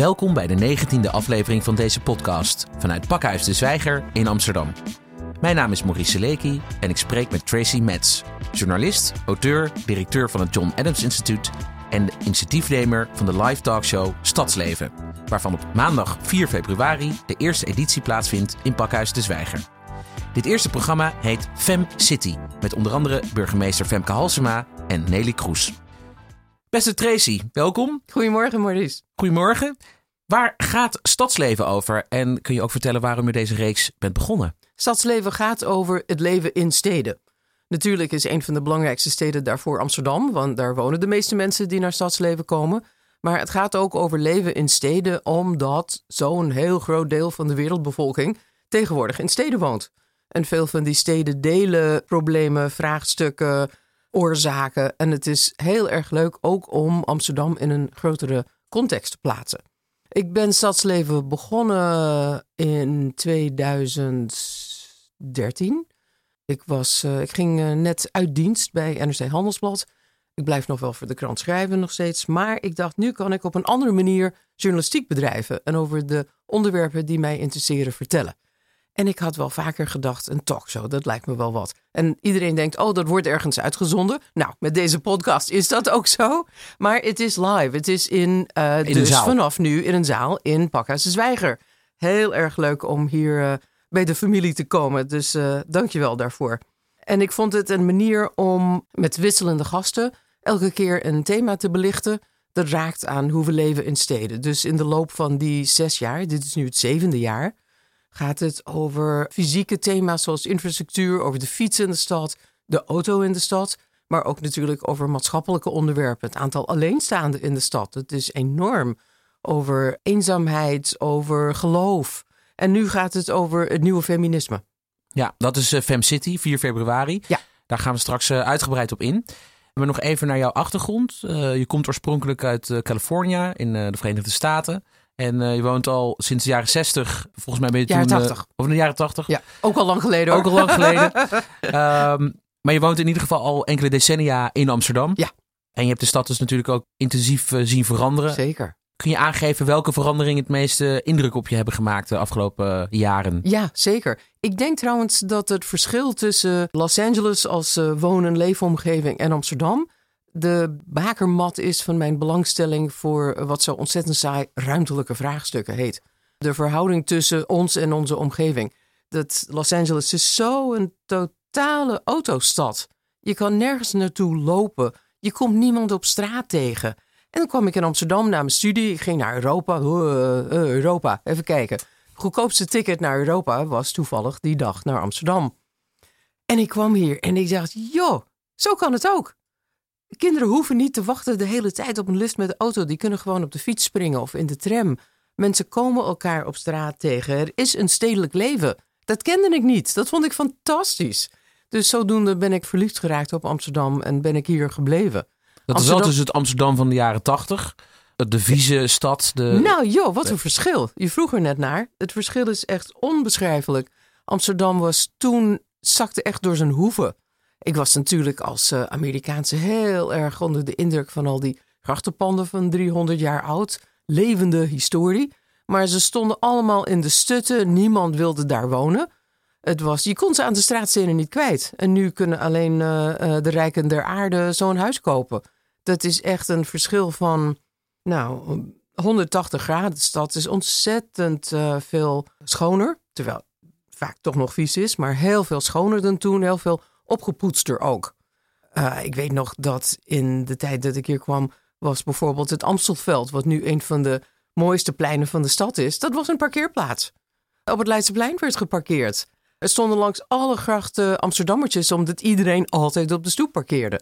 Welkom bij de negentiende aflevering van deze podcast vanuit Pakhuis de Zwijger in Amsterdam. Mijn naam is Maurice Seleki en ik spreek met Tracy Metz, journalist, auteur, directeur van het John Adams Instituut en initiatiefnemer van de live talkshow Stadsleven, waarvan op maandag 4 februari de eerste editie plaatsvindt in Pakhuis de Zwijger. Dit eerste programma heet Fem City, met onder andere burgemeester Femke Halsema en Nelly Kroes. Beste Tracy, welkom. Goedemorgen, Maurice. Goedemorgen. Waar gaat stadsleven over? En kun je ook vertellen waarom je deze reeks bent begonnen? Stadsleven gaat over het leven in steden. Natuurlijk is een van de belangrijkste steden daarvoor Amsterdam, want daar wonen de meeste mensen die naar stadsleven komen. Maar het gaat ook over leven in steden, omdat zo'n heel groot deel van de wereldbevolking tegenwoordig in steden woont. En veel van die steden delen problemen, vraagstukken, oorzaken. En het is heel erg leuk ook om Amsterdam in een grotere context te plaatsen. Ik ben Stadsleven begonnen in 2013. Ik, was, uh, ik ging uh, net uit dienst bij NRC Handelsblad. Ik blijf nog wel voor de krant schrijven nog steeds. Maar ik dacht, nu kan ik op een andere manier journalistiek bedrijven. En over de onderwerpen die mij interesseren vertellen. En ik had wel vaker gedacht, een talkshow, dat lijkt me wel wat. En iedereen denkt, oh, dat wordt ergens uitgezonden. Nou, met deze podcast is dat ook zo. Maar het is live. Het is in, uh, In dus vanaf nu in een zaal in Pakhuis de Zwijger. Heel erg leuk om hier uh, bij de familie te komen. Dus uh, dank je wel daarvoor. En ik vond het een manier om met wisselende gasten elke keer een thema te belichten. Dat raakt aan hoe we leven in steden. Dus in de loop van die zes jaar, dit is nu het zevende jaar gaat het over fysieke thema's zoals infrastructuur, over de fiets in de stad, de auto in de stad, maar ook natuurlijk over maatschappelijke onderwerpen. Het aantal alleenstaanden in de stad, het is enorm. Over eenzaamheid, over geloof. En nu gaat het over het nieuwe feminisme. Ja, dat is uh, Fem City, 4 februari. Ja. Daar gaan we straks uh, uitgebreid op in. Maar nog even naar jouw achtergrond. Uh, je komt oorspronkelijk uit Californië in de Verenigde Staten. En uh, je woont al sinds de jaren 60. Volgens mij ben je jaren toen... 80. Uh, of in de jaren 80. Ja, ook al lang geleden. Hoor. Ook al lang geleden. um, maar je woont in ieder geval al enkele decennia in Amsterdam. Ja. En je hebt de stad dus natuurlijk ook intensief uh, zien veranderen. Zeker. Kun je aangeven welke veranderingen het meeste indruk op je hebben gemaakt de afgelopen jaren? Ja, zeker. Ik denk trouwens dat het verschil tussen Los Angeles als woon- en leefomgeving en Amsterdam de bakermat is van mijn belangstelling voor wat zo ontzettend saai ruimtelijke vraagstukken heet. De verhouding tussen ons en onze omgeving. Dat Los Angeles is zo een totale autostad. Je kan nergens naartoe lopen. Je komt niemand op straat tegen. En dan kwam ik in Amsterdam na mijn studie. Ik ging naar Europa. Uh, Europa, even kijken. Goedkoopste ticket naar Europa was toevallig die dag naar Amsterdam. En ik kwam hier en ik dacht, joh, zo kan het ook. Kinderen hoeven niet te wachten de hele tijd op een lift met de auto. Die kunnen gewoon op de fiets springen of in de tram. Mensen komen elkaar op straat tegen. Er is een stedelijk leven. Dat kende ik niet. Dat vond ik fantastisch. Dus zodoende ben ik verliefd geraakt op Amsterdam en ben ik hier gebleven. Dat Amsterdam... is wel dus het Amsterdam van de jaren tachtig. De vieze stad. De... Nou joh, wat een verschil. Je vroeg er net naar. Het verschil is echt onbeschrijfelijk. Amsterdam was toen, zakte echt door zijn hoeven. Ik was natuurlijk als uh, Amerikaanse heel erg onder de indruk van al die grachtenpanden van 300 jaar oud. Levende historie. Maar ze stonden allemaal in de stutten. Niemand wilde daar wonen. Het was, je kon ze aan de straatstenen niet kwijt. En nu kunnen alleen uh, uh, de rijken der aarde zo'n huis kopen. Dat is echt een verschil van, nou, 180 graden. De stad is ontzettend veel schoner. Terwijl vaak toch nog vies is, maar heel veel schoner dan toen. Heel veel opgepoetster ook. Uh, ik weet nog dat in de tijd dat ik hier kwam, was bijvoorbeeld het Amstelveld, wat nu een van de mooiste pleinen van de stad is, dat was een parkeerplaats. Op het Leidseplein werd geparkeerd. Er stonden langs alle grachten Amsterdammertjes, omdat iedereen altijd op de stoep parkeerde.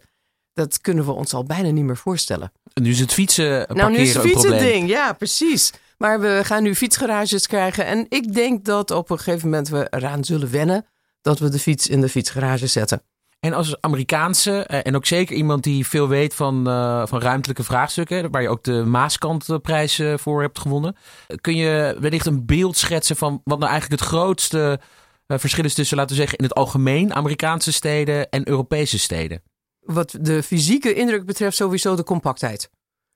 Dat kunnen we ons al bijna niet meer voorstellen. En nu is het fietsen Nou, nu is het fietsen ding, ja, precies. Maar we gaan nu fietsgarages krijgen. En ik denk dat op een gegeven moment we eraan zullen wennen dat we de fiets in de fietsgarage zetten. En als Amerikaanse, eh, en ook zeker iemand die veel weet van, uh, van ruimtelijke vraagstukken, waar je ook de Maaskantprijs uh, voor hebt gewonnen, kun je wellicht een beeld schetsen van wat nou eigenlijk het grootste verschil is tussen, laten we zeggen, in het algemeen Amerikaanse steden en Europese steden? Wat de fysieke indruk betreft, sowieso de compactheid.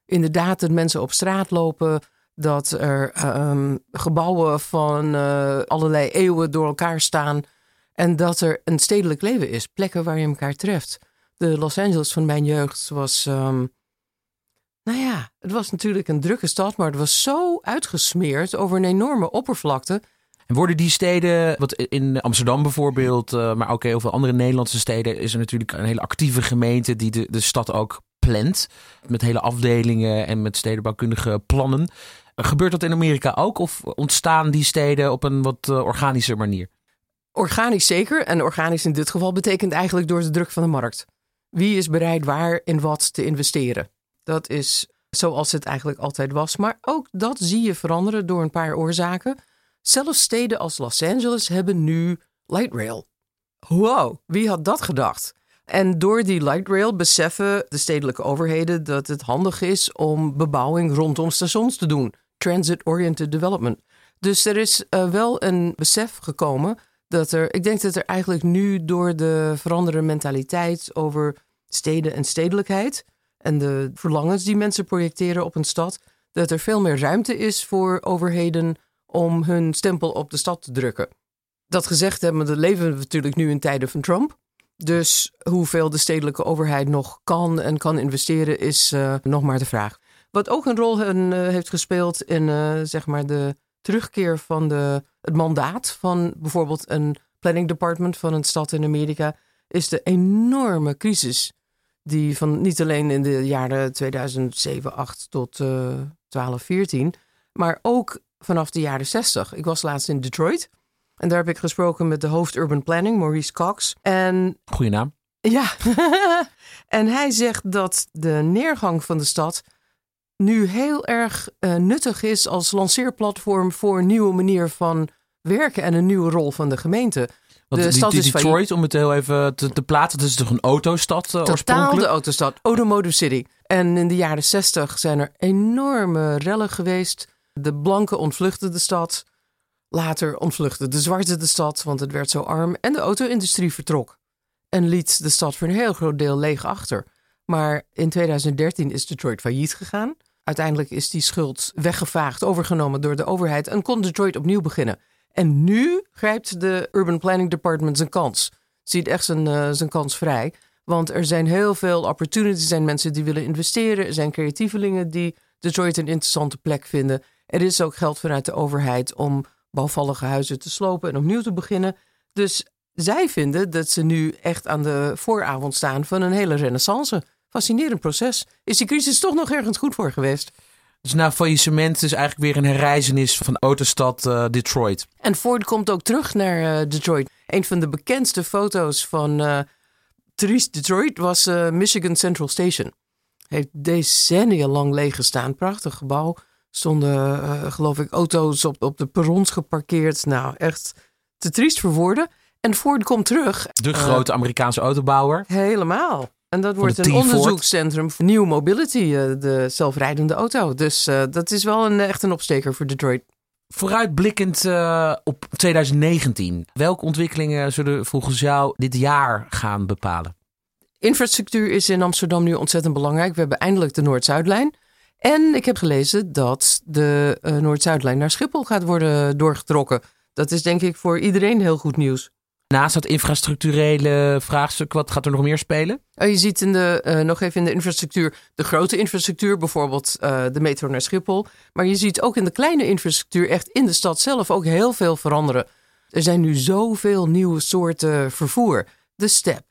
Inderdaad, dat mensen op straat lopen, Dat er ehm, gebouwen van uh, allerlei eeuwen door elkaar staan. En dat er een stedelijk leven is. Plekken waar je elkaar treft. De Los Angeles van mijn jeugd was. Um, nou ja, het was natuurlijk een drukke stad, maar het was zo uitgesmeerd over een enorme oppervlakte. En worden die steden, wat in Amsterdam bijvoorbeeld, uh, maar ook heel veel andere Nederlandse steden, is er natuurlijk een hele actieve gemeente die de, de stad ook plant. Met hele afdelingen en met stedenbouwkundige plannen. Gebeurt dat in Amerika ook of ontstaan die steden op een wat uh, organische manier? Organisch zeker. En organisch in dit geval betekent eigenlijk door de druk van de markt. Wie is bereid waar in wat te investeren? Dat is zoals het eigenlijk altijd was. Maar ook dat zie je veranderen door een paar oorzaken. Zelfs steden als Los Angeles hebben nu light rail. Wow, wie had dat gedacht? En door die light rail beseffen de stedelijke overheden dat het handig is om bebouwing rondom stations te doen. Transit-oriented development. Dus er is uh, wel een besef gekomen dat er, ik denk dat er eigenlijk nu door de veranderende mentaliteit over steden en stedelijkheid en de verlangens die mensen projecteren op een stad, dat er veel meer ruimte is voor overheden om hun stempel op de stad te drukken. Dat gezegd hebben, we leven we natuurlijk nu in tijden van Trump. Dus hoeveel de stedelijke overheid nog kan en kan investeren, is uh, nog maar de vraag. Wat ook een rol uh, heeft gespeeld in uh, zeg maar de terugkeer van de, het mandaat van bijvoorbeeld een planning department van een stad in Amerika, is de enorme crisis die van niet alleen in de jaren 2007, 8 tot uh, 12, 14, maar ook vanaf de jaren 60. Ik was laatst in Detroit en daar heb ik gesproken met de hoofd Urban Planning, Maurice Cox. En, Goeie naam. Ja, en hij zegt dat de neergang van de stad nu heel erg uh, nuttig is als lanceerplatform voor een nieuwe manier van werken en een nieuwe rol van de gemeente. Want de stad die, die Detroit, om het heel even te, te plaatsen, het is toch een autostad uh, Totaal de autostad, Automotive City. En in de jaren zestig zijn er enorme rellen geweest. De blanken ontvluchten de stad. Later ontvluchtte de zwarte de stad, want het werd zo arm. En de auto-industrie vertrok. En liet de stad voor een heel groot deel leeg achter. Maar in 2013 is Detroit failliet gegaan. Uiteindelijk is die schuld weggevaagd, overgenomen door de overheid en kon Detroit opnieuw beginnen. En nu grijpt de Urban Planning Department zijn kans. Ziet echt zijn, uh, zijn kans vrij. Want er zijn heel veel opportunities. Zijn mensen die willen investeren. Er zijn creatievelingen die Detroit een interessante plek vinden. Er is ook geld vanuit de overheid om bouwvallige huizen te slopen en opnieuw te beginnen. Dus zij vinden dat ze nu echt aan de vooravond staan van een hele renaissance. Fascinerend proces. Is die crisis toch nog ergens goed voor geweest? Dus na faillissement is eigenlijk weer een herreizenis van autostad uh, Detroit. En Ford komt ook terug naar uh, Detroit. Een van de bekendste foto's van uh, Detroit was Michigan Central Station. Heeft decennia lang leeg gestaan. Prachtig gebouw. Stonden, geloof ik, auto's op, op de perrons geparkeerd. Nou, echt te triest voor woorden. En Ford komt terug. De grote Amerikaanse autobouwer. Helemaal. En dat wordt een onderzoekscentrum voor New Mobility, eh, de zelfrijdende auto. Dus uh, dat is wel een, echt een opsteker voor Detroit. Vooruitblikkend uh, op 2019, welke ontwikkelingen zullen volgens jou dit jaar gaan bepalen? Infrastructuur is in Amsterdam nu ontzettend belangrijk. We hebben eindelijk de Noord-Zuidlijn. En ik heb gelezen dat de uh, Noord-Zuidlijn naar Schiphol gaat worden doorgetrokken. Dat is denk ik voor iedereen heel goed nieuws. Naast dat infrastructurele vraagstuk, wat gaat er nog meer spelen? Oh, je ziet in de, uh, nog even in de infrastructuur, de grote infrastructuur, bijvoorbeeld uh, de metro naar Schiphol. Maar je ziet ook in de kleine infrastructuur, echt in de stad zelf, ook heel veel veranderen. Er zijn nu zoveel nieuwe soorten vervoer. De step,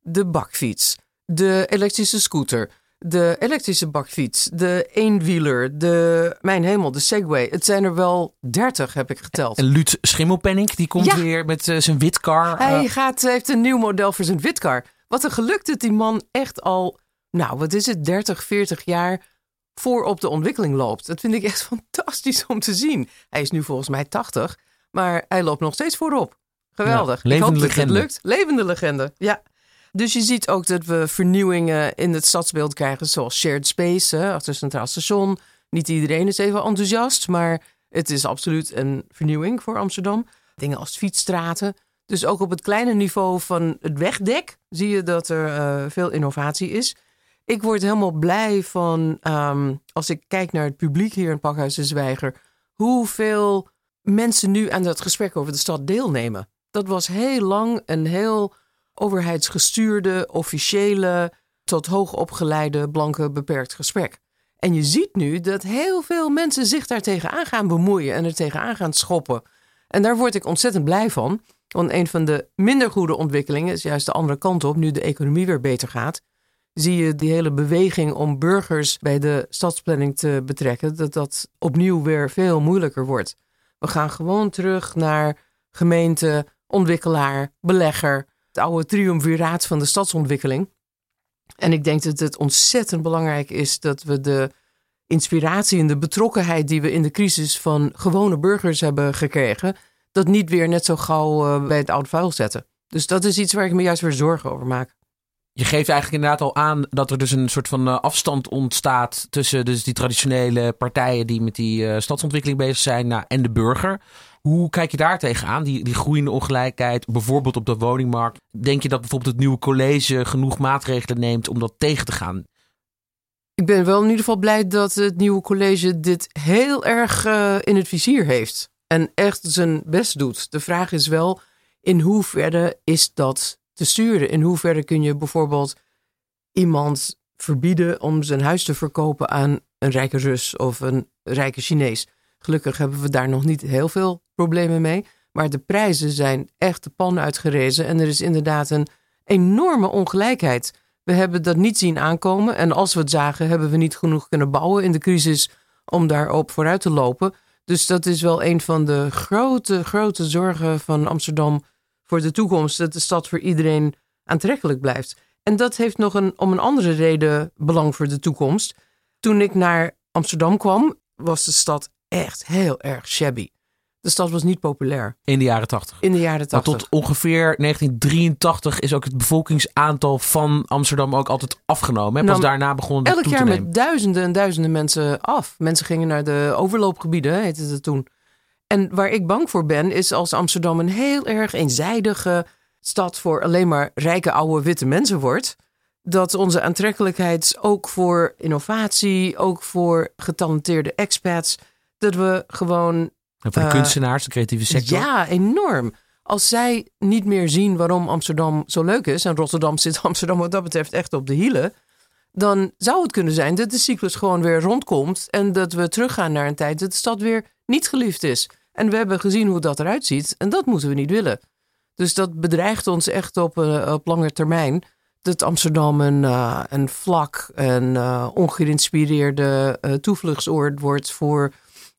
de bakfiets, de elektrische scooter, de elektrische bakfiets, de eenwieler, de, mijn hemel, de Segway. Het zijn er wel dertig, heb ik geteld. En Luut Schimmelpenning, die komt weer met uh, zijn witcar. Hij uh. gaat, heeft een nieuw model voor zijn witcar. Wat een geluk dat die man echt al, nou wat is het, 30, 40 jaar voor op de ontwikkeling loopt. Dat vind ik echt fantastisch om te zien. Hij is nu volgens mij 80, maar hij loopt nog steeds voorop. Geweldig. Ja, levende ik hoop legende. dat het lukt. Levende legende, ja. Dus je ziet ook dat we vernieuwingen in het stadsbeeld krijgen, zoals shared space achter het Centraal Station. Niet iedereen is even enthousiast, maar het is absoluut een vernieuwing voor Amsterdam. Dingen als fietsstraten. Dus ook op het kleine niveau van het wegdek zie je dat er uh, veel innovatie is. Ik word helemaal blij van, ehm, als ik kijk naar het publiek hier in Pakhuis de Zwijger, hoeveel mensen nu aan dat gesprek over de stad deelnemen. Dat was heel lang een heel overheidsgestuurde, officiële, tot hoogopgeleide, blanke, beperkt gesprek. En je ziet nu dat heel veel mensen zich daar tegenaan gaan bemoeien en er tegenaan gaan schoppen. En daar word ik ontzettend blij van. Want een van de minder goede ontwikkelingen is juist de andere kant op, nu de economie weer beter gaat. Zie je die hele beweging om burgers bij de stadsplanning te betrekken, dat dat opnieuw weer veel moeilijker wordt. We gaan gewoon terug naar gemeente, ontwikkelaar, belegger, het oude triumviraat van de stadsontwikkeling. En ik denk dat het ontzettend belangrijk is dat we de inspiratie en de betrokkenheid die we in de crisis van gewone burgers hebben gekregen, dat niet weer net zo gauw eh, bij het oude vuil zetten. Dus dat is iets waar ik me juist weer zorgen over maak. Je geeft eigenlijk inderdaad al aan dat er dus een soort van eh, afstand ontstaat tussen dus die traditionele partijen die met die uh, stadsontwikkeling bezig zijn nou, en de burger. Hoe kijk je daar tegenaan, die, die groeiende ongelijkheid, bijvoorbeeld op de woningmarkt? Denk je dat bijvoorbeeld het nieuwe college genoeg maatregelen neemt om dat tegen te gaan? Ik ben wel in ieder geval blij dat het nieuwe college dit heel erg uh, in het vizier heeft. En echt zijn best doet. De vraag is wel, in hoeverre is dat te sturen? In hoeverre kun je bijvoorbeeld iemand verbieden om zijn huis te verkopen aan een rijke Rus of een rijke Chinees? Gelukkig hebben we daar nog niet heel veel problemen mee. Maar de prijzen zijn echt de pan uitgerezen. En er is inderdaad een enorme ongelijkheid. We hebben dat niet zien aankomen. En als we het zagen, hebben we niet genoeg kunnen bouwen in de crisis om daarop vooruit te lopen. Dus dat is wel een van de grote, grote zorgen van Amsterdam voor de toekomst. Dat de stad voor iedereen aantrekkelijk blijft. En dat heeft nog een, om een andere reden belang voor de toekomst. Toen ik naar Amsterdam kwam, was de stad echt heel erg shabby. De stad was niet populair. In de jaren 80. In de jaren 80. Maar tot ongeveer 1983 is ook het bevolkingsaantal van Amsterdam ook altijd afgenomen. Nou, Pas daarna begonnen het Elk jaar met duizenden en duizenden mensen af. Mensen gingen naar de overloopgebieden, heette het toen. En waar ik bang voor ben, is als Amsterdam een heel erg eenzijdige stad voor alleen maar rijke, oude, witte mensen wordt. Dat onze aantrekkelijkheid ook voor innovatie, ook voor getalenteerde expats, dat we gewoon en voor de uh, kunstenaars, de creatieve sector? Ja, enorm. Als zij niet meer zien waarom Amsterdam zo leuk is, en Rotterdam zit Amsterdam wat dat betreft echt op de hielen, dan zou het kunnen zijn dat de cyclus gewoon weer rondkomt en dat we teruggaan naar een tijd dat de stad weer niet geliefd is. En we hebben gezien hoe dat eruit ziet en dat moeten we niet willen. Dus dat bedreigt ons echt op, uh, op lange termijn. Dat Amsterdam een, uh, een vlak en ongeïnspireerde toevluchtsoord wordt voor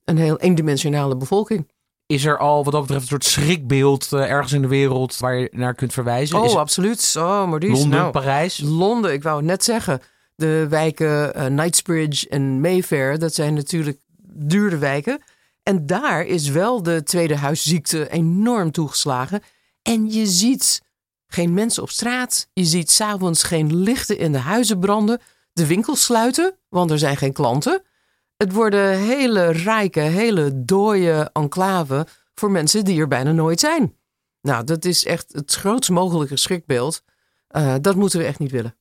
een heel eendimensionale bevolking. Is er al wat dat betreft een soort schrikbeeld uh, ergens in de wereld waar je naar kunt verwijzen? Oh, absoluut. Oh, Maurice. Londen, nou, Parijs? Londen, ik wou het net zeggen. De wijken uh, Knightsbridge en Mayfair, dat zijn natuurlijk dure wijken. En daar is wel de tweede huisziekte enorm toegeslagen. En je ziet geen mensen op straat. Je ziet s'avonds geen lichten in de huizen branden. De winkels sluiten, want er zijn geen klanten. Het worden hele rijke, hele dooie enclaven voor mensen die er bijna nooit zijn. Nou, dat is echt het grootst mogelijke schrikbeeld. Uh, dat moeten we echt niet willen.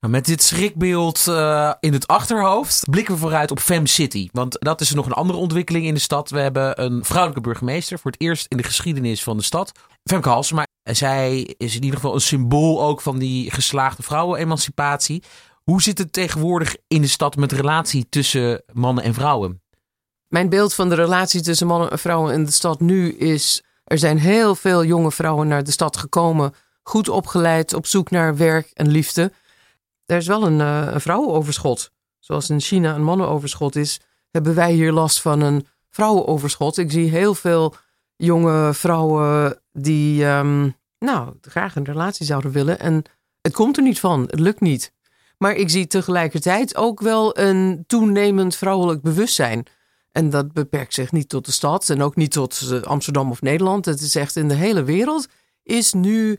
Nou, met dit schrikbeeld uh, in het achterhoofd blikken we vooruit op Fem City. Want dat is nog een andere ontwikkeling in de stad. We hebben een vrouwelijke burgemeester voor het eerst in de geschiedenis van de stad. Femke Halsema. Zij is in ieder geval een symbool ook van die geslaagde vrouwenemancipatie. Hoe zit het tegenwoordig in de stad met de relatie tussen mannen en vrouwen? Mijn beeld van de relatie tussen mannen en vrouwen in de stad nu is: er zijn heel veel jonge vrouwen naar de stad gekomen, goed opgeleid, op zoek naar werk en liefde. Er is wel een, uh, een vrouwenoverschot. Zoals in China een mannenoverschot is, hebben wij hier last van een vrouwenoverschot. Ik zie heel veel jonge vrouwen die um, nou, graag een relatie zouden willen. En het komt er niet van. Het lukt niet. Maar ik zie tegelijkertijd ook wel een toenemend vrouwelijk bewustzijn. En dat beperkt zich niet tot de stad en ook niet tot eh, Amsterdam of Nederland. Het is echt in de hele wereld is nu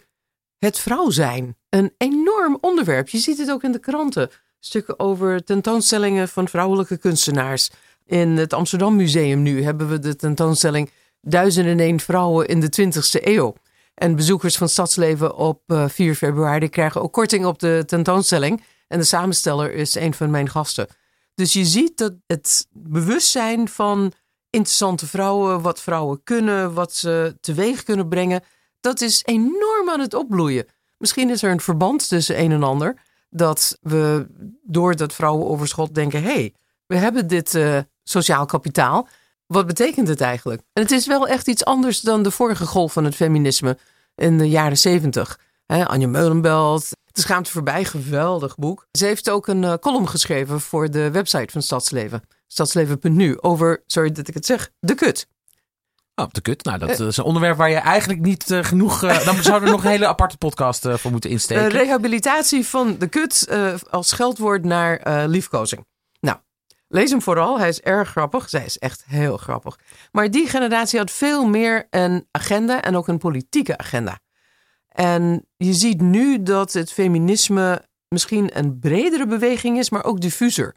het vrouw zijn een enorm onderwerp. Je ziet het ook in de kranten. Stukken over tentoonstellingen van vrouwelijke kunstenaars. In het Amsterdam Museum nu hebben we de tentoonstelling Duizend en één vrouwen in de 20ste eeuw. En bezoekers van Stadsleven op 4 eh, februari krijgen ook korting op de tentoonstelling. En de samensteller is een van mijn gasten. Dus je ziet dat het bewustzijn van interessante vrouwen, wat vrouwen kunnen, wat ze teweeg kunnen brengen, dat is enorm aan het opbloeien. Misschien is er een verband tussen een en ander. Dat we door dat vrouwenoverschot denken: hé, hey, we hebben dit uh, sociaal kapitaal. Wat betekent het eigenlijk? En het is wel echt iets anders dan de vorige golf van het feminisme in de jaren zeventig. Anja Meulenbelt, De Schaamte Voorbij, geweldig boek. Ze heeft ook een uh, column geschreven voor de website van Stadsleven. Stadsleven.nu over, sorry dat ik het zeg, de kut. Oh, de kut. Nou, dat is een onderwerp waar je eigenlijk niet uh, genoeg. Dan zouden we nog een hele aparte podcast voor moeten insteken. rehabilitatie van de kut als scheldwoord naar liefkozing. Nou, lees hem vooral. Hij is erg grappig. Zij is echt heel grappig. Maar die generatie had veel meer een agenda en ook een politieke agenda. En je ziet nu dat het feminisme misschien een bredere beweging is, maar ook diffuser.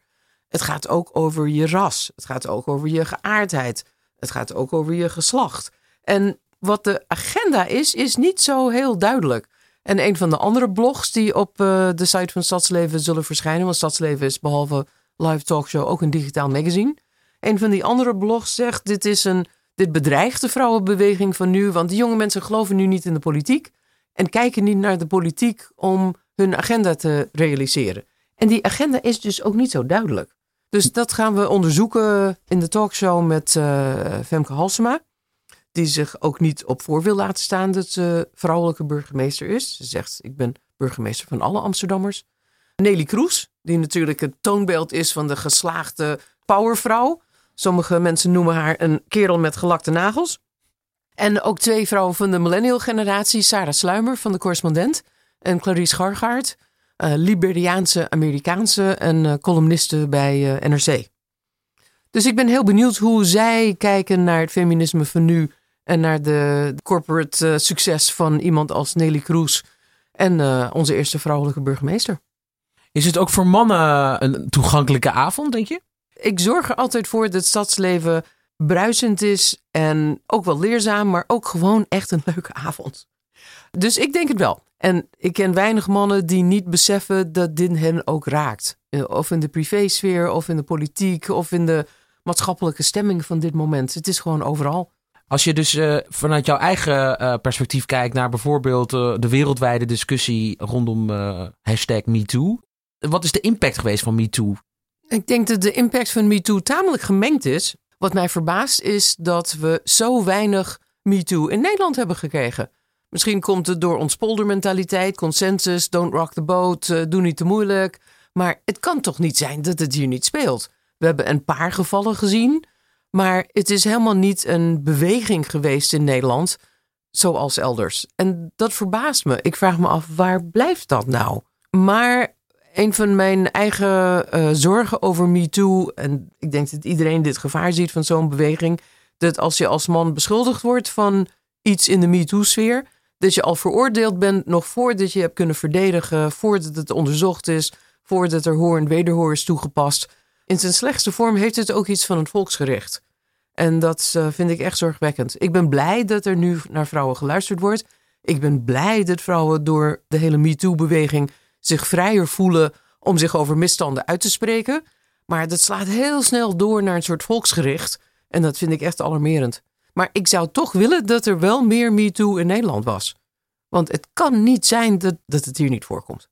Het gaat ook over je ras. Het gaat ook over je geaardheid. Het gaat ook over je geslacht. En wat de agenda is, is niet zo heel duidelijk. En een van de andere blogs die op uh, de site van Stadsleven zullen verschijnen, want Stadsleven is behalve live talkshow ook een digitaal magazine. Een van die andere blogs zegt: dit, is een, dit bedreigt de vrouwenbeweging van nu, want de jonge mensen geloven nu niet in de politiek en kijken niet naar de politiek om hun agenda te realiseren. En die agenda is dus ook niet zo duidelijk. Dus dat gaan we onderzoeken in de talkshow met uh, Femke Halsema. Die zich ook niet op voor wil laten staan dat ze vrouwelijke burgemeester is. Ze zegt, ik ben burgemeester van alle Amsterdammers. Nelly Kroes, die natuurlijk het toonbeeld is van de geslaagde powervrouw. Sommige mensen noemen haar een kerel met gelakte nagels. En ook twee vrouwen van de millennial generatie. Sarah Sluimer van de Correspondent en Clarice Gargaard uh, Liberiaanse Amerikaanse en uh, columniste bij uh, NRC. Dus ik ben heel benieuwd hoe zij kijken naar het feminisme van nu en naar de corporate succes van iemand als Nelly Kroes en onze eerste vrouwelijke burgemeester. Is het ook voor mannen een toegankelijke avond, denk je? Ik zorg er altijd voor dat het stadsleven bruisend is en ook wel leerzaam, maar ook gewoon echt een leuke avond. Dus ik denk het wel. En ik ken weinig mannen die niet beseffen dat dit hen ook raakt. Eh, of in de privésfeer, of in de politiek, of in de maatschappelijke stemming van dit moment. Het is gewoon overal. Als je dus uh, vanuit jouw eigen uh, perspectief kijkt naar bijvoorbeeld uh, de wereldwijde discussie rondom hashtag MeToo. Wat is de impact geweest van MeToo? Ik denk dat de impact van MeToo tamelijk gemengd is. Wat mij verbaast is dat we zo weinig MeToo in Nederland hebben gekregen. Misschien komt het door ons poldermentaliteit, consensus, don't rock the boat, uh, doe niet te moeilijk. Maar het kan toch niet zijn dat het hier niet speelt? We hebben een paar gevallen gezien, maar het is helemaal niet een beweging geweest in Nederland zoals elders. En dat verbaast me. Ik vraag me af, waar blijft dat nou? Maar een van mijn eigen uh, zorgen over MeToo, en ik denk dat iedereen dit gevaar ziet van zo'n beweging, dat als je als man beschuldigd wordt van iets in de MeToo-sfeer, dat je al veroordeeld bent nog voordat je hebt kunnen verdedigen, voordat het onderzocht is, voordat er hoor en wederhoor is toegepast. In zijn slechtste vorm heeft het ook iets van een volksgericht. En dat uh, vind ik echt zorgwekkend. Ik ben blij dat er nu naar vrouwen geluisterd wordt. Ik ben blij dat vrouwen door de hele MeToo-beweging zich vrijer voelen om zich over misstanden uit te spreken. Maar dat slaat heel snel door naar een soort volksgericht. En dat vind ik echt alarmerend. Maar ik zou toch willen dat er wel meer MeToo in Nederland was. Want het kan niet zijn dat, dat het hier niet voorkomt.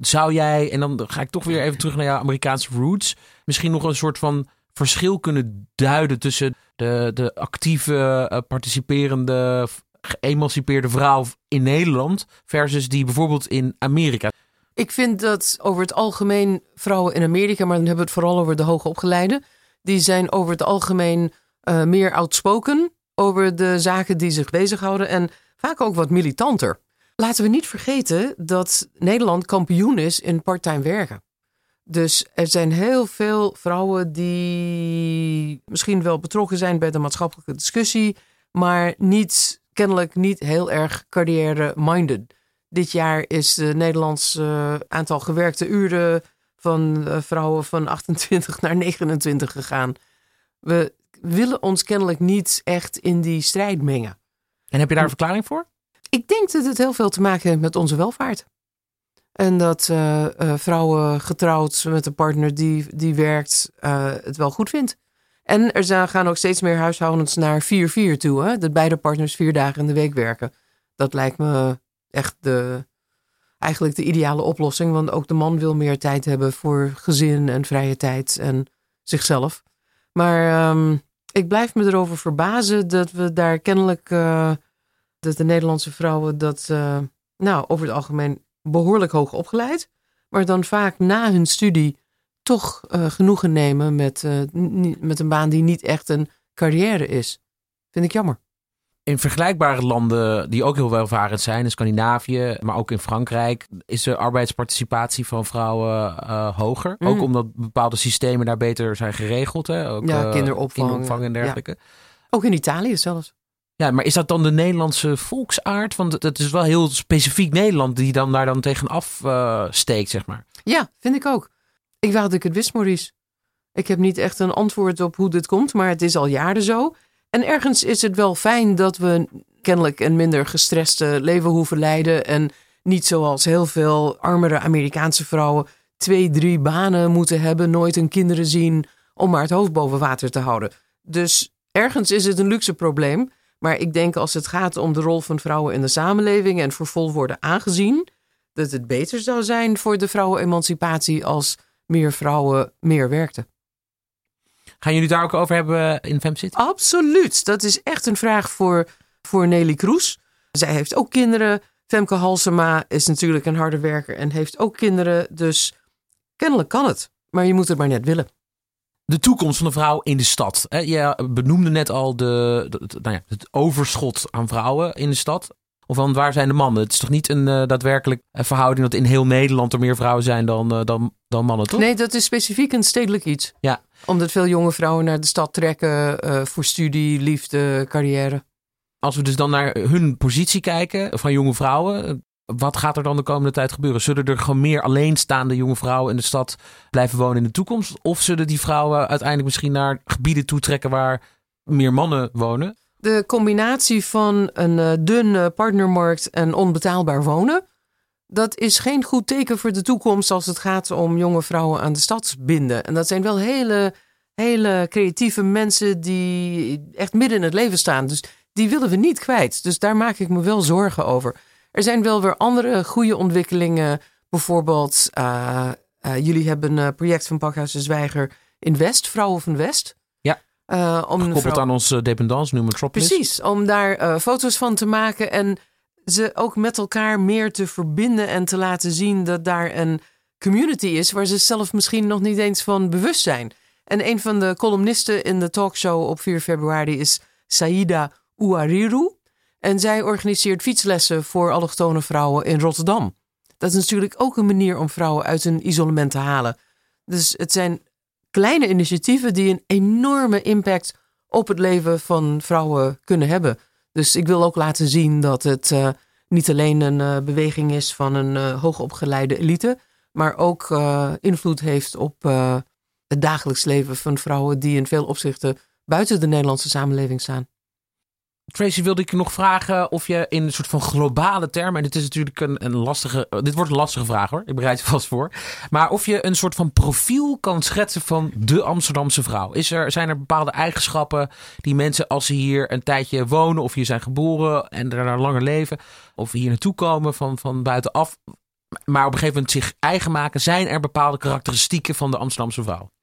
Zou jij, en dan ga ik toch weer even terug naar jouw Amerikaanse roots, misschien nog een soort van verschil kunnen duiden tussen de, de actieve, uh, participerende, geëmancipeerde vrouw in Nederland versus die bijvoorbeeld in Amerika? Ik vind dat over het algemeen vrouwen in Amerika, maar dan hebben we het vooral over de hoogopgeleide, die zijn over het algemeen uh, meer outspoken over de zaken die zich bezighouden en vaak ook wat militanter. Laten we niet vergeten dat Nederland kampioen is in parttime werken. Dus er zijn heel veel vrouwen die misschien wel betrokken zijn bij de maatschappelijke discussie, maar niet, kennelijk niet heel erg carrière-minded. Dit jaar is het Nederlands uh, aantal gewerkte uren van uh, vrouwen van 28 naar 29 gegaan. We willen ons kennelijk niet echt in die strijd mengen. En heb je daar een verklaring voor? Ik denk dat het heel veel te maken heeft met onze welvaart. En dat uh, uh, vrouwen getrouwd met een partner die, die werkt, uh, het wel goed vindt. En er zijn, gaan ook steeds meer huishoudens naar 4-4 toe. Hè? Dat beide partners vier dagen in de week werken. Dat lijkt me echt de, eigenlijk de ideale oplossing. Want ook de man wil meer tijd hebben voor gezin en vrije tijd en zichzelf. Maar um, ik blijf me erover verbazen dat we daar kennelijk, uh, dat de Nederlandse vrouwen dat, uh, nou, over het algemeen behoorlijk hoog opgeleid. Maar dan vaak na hun studie toch uh, genoegen nemen met, met een baan die niet echt een carrière is. Vind ik jammer in vergelijkbare landen die ook heel welvarend zijn, in Scandinavië, maar ook in Frankrijk, is de arbeidsparticipatie van vrouwen uh, hoger. Mm. Ook omdat bepaalde systemen daar beter zijn geregeld. Hè? Ook, ja, kinderopvang. kinderopvang en dergelijke. Ja. Ook in Italië zelfs. Ja, maar is dat dan de Nederlandse volksaard? Want het is wel heel specifiek Nederland die dan daar dan tegenaf uh, steekt, zeg maar. Ja, vind ik ook. Ik wou dat ik het wist, Maurice. Ik heb niet echt een antwoord op hoe dit komt, maar het is al jaren zo. En ergens is het wel fijn dat we kennelijk een minder gestreste leven hoeven leiden. En niet zoals heel veel armere Amerikaanse vrouwen twee, drie banen moeten hebben, nooit hun kinderen zien om maar het hoofd boven water te houden. Dus ergens is het een luxe probleem. Maar ik denk als het gaat om de rol van vrouwen in de samenleving en voor vol worden aangezien, dat het beter zou zijn voor de vrouwenemancipatie als meer vrouwen meer werkten. Gaan jullie daar ook over hebben in FemZit? Absoluut. Dat is echt een vraag voor, voor Nelly Kroes. Zij heeft ook kinderen. Femke Halsema is natuurlijk een harde werker en heeft ook kinderen. Dus kennelijk kan het. Maar je moet het maar net willen. De toekomst van de vrouw in de stad. Je benoemde net al de, nou ja, het overschot aan vrouwen in de stad. Of dan waar zijn de mannen? Het is toch niet een uh, daadwerkelijk verhouding dat in heel Nederland er meer vrouwen zijn dan, uh, dan, dan mannen, toch? Nee, dat is specifiek een stedelijk iets. Ja. Omdat veel jonge vrouwen naar de stad trekken uh, voor studie, liefde, carrière. Als we dus dan naar hun positie kijken van jonge vrouwen, wat gaat er dan de komende tijd gebeuren? Zullen er gewoon meer alleenstaande jonge vrouwen in de stad blijven wonen in de toekomst? Of zullen die vrouwen uiteindelijk misschien naar gebieden toetrekken waar meer mannen wonen? De combinatie van een uh, dun partnermarkt en onbetaalbaar wonen. Dat is geen goed teken voor de toekomst als het gaat om jonge vrouwen aan de stad binden. En dat zijn wel hele, hele creatieve mensen die echt midden in het leven staan. Dus die willen we niet kwijt. Dus daar maak ik me wel zorgen over. Er zijn wel weer andere goede ontwikkelingen. Bijvoorbeeld, uh, jullie hebben een project van Pakhuis de Zwijger in West, Vrouwen van West. Uh, om Gekoppeld aan onze dependance, nu Metropolis. Precies, om daar uh, foto's van te maken en ze ook met elkaar meer te verbinden en te laten zien dat daar een community is waar ze zelf misschien nog niet eens van bewust zijn. En een van de columnisten in de talkshow op 4 februari is Saida Ouariru. En zij organiseert fietslessen voor allochtone vrouwen in Rotterdam. Dat is natuurlijk ook een manier om vrouwen uit hun isolement te halen. Dus het zijn kleine initiatieven die een enorme impact op het leven van vrouwen kunnen hebben. Dus ik wil ook laten zien dat het uh, niet alleen een uh, beweging is van een uh, hoogopgeleide elite, maar ook invloed heeft op het dagelijks leven van vrouwen die in veel opzichten buiten de Nederlandse samenleving staan. Tracy, wilde ik nog vragen of je in een soort van globale termen, en dit is natuurlijk een, een lastige, dit wordt een lastige vraag hoor, ik bereid je vast voor, maar of je een soort van profiel kan schetsen van de Amsterdamse vrouw. Is er, zijn er bepaalde eigenschappen die mensen als ze hier een tijdje wonen of hier zijn geboren en daarna langer leven, of hier naartoe komen van, van buitenaf, maar op een gegeven moment zich eigen maken, zijn er bepaalde karakteristieken van de Amsterdamse vrouw?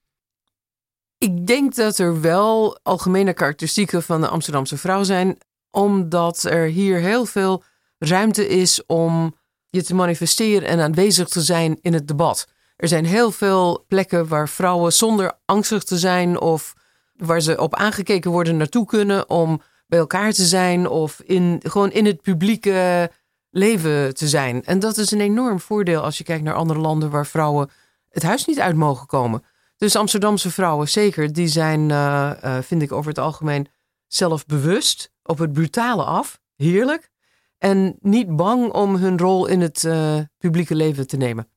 Ik denk dat er wel algemene karakteristieken van de Amsterdamse vrouw zijn, omdat er hier heel veel ruimte is om je te manifesteren en aanwezig te zijn in het debat. Er zijn heel veel plekken waar vrouwen zonder angstig te zijn of waar ze op aangekeken worden naartoe kunnen om bij elkaar te zijn of in, gewoon in het publieke leven te zijn. En dat is een enorm voordeel als je kijkt naar andere landen waar vrouwen het huis niet uit mogen komen. Dus Amsterdamse vrouwen, zeker, die zijn, uh, uh, vind ik over het algemeen, zelfbewust, op het brutale af, heerlijk. En niet bang om hun rol in het uh, publieke leven te nemen.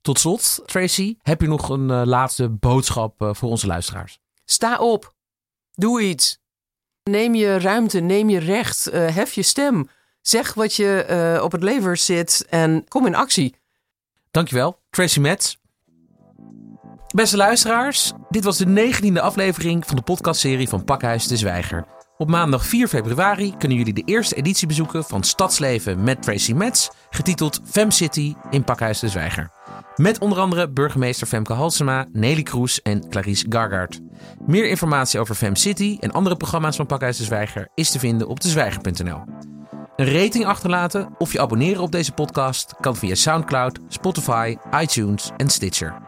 Tot slot, Tracy, heb je nog een laatste boodschap voor onze luisteraars? Sta op. Doe iets. Neem je ruimte, neem je recht, hef je stem. Zeg wat je op het lever zit en kom in actie. Dankjewel, Tracy Metz. Beste luisteraars, dit was de negentiende aflevering van de podcastserie van Pakhuis de Zwijger. Op maandag 4 februari kunnen jullie de eerste editie bezoeken van Stadsleven met Tracy Metz, getiteld Fem City in Pakhuis de Zwijger. Met onder andere burgemeester Femke Halsema, Nelly Kroes en Clarice Gargard. Meer informatie over Fem City en andere programma's van Pakhuis de Zwijger is te vinden op dezwijger.nl. Een rating achterlaten of je abonneren op deze podcast kan via SoundCloud, Spotify, iTunes en Stitcher.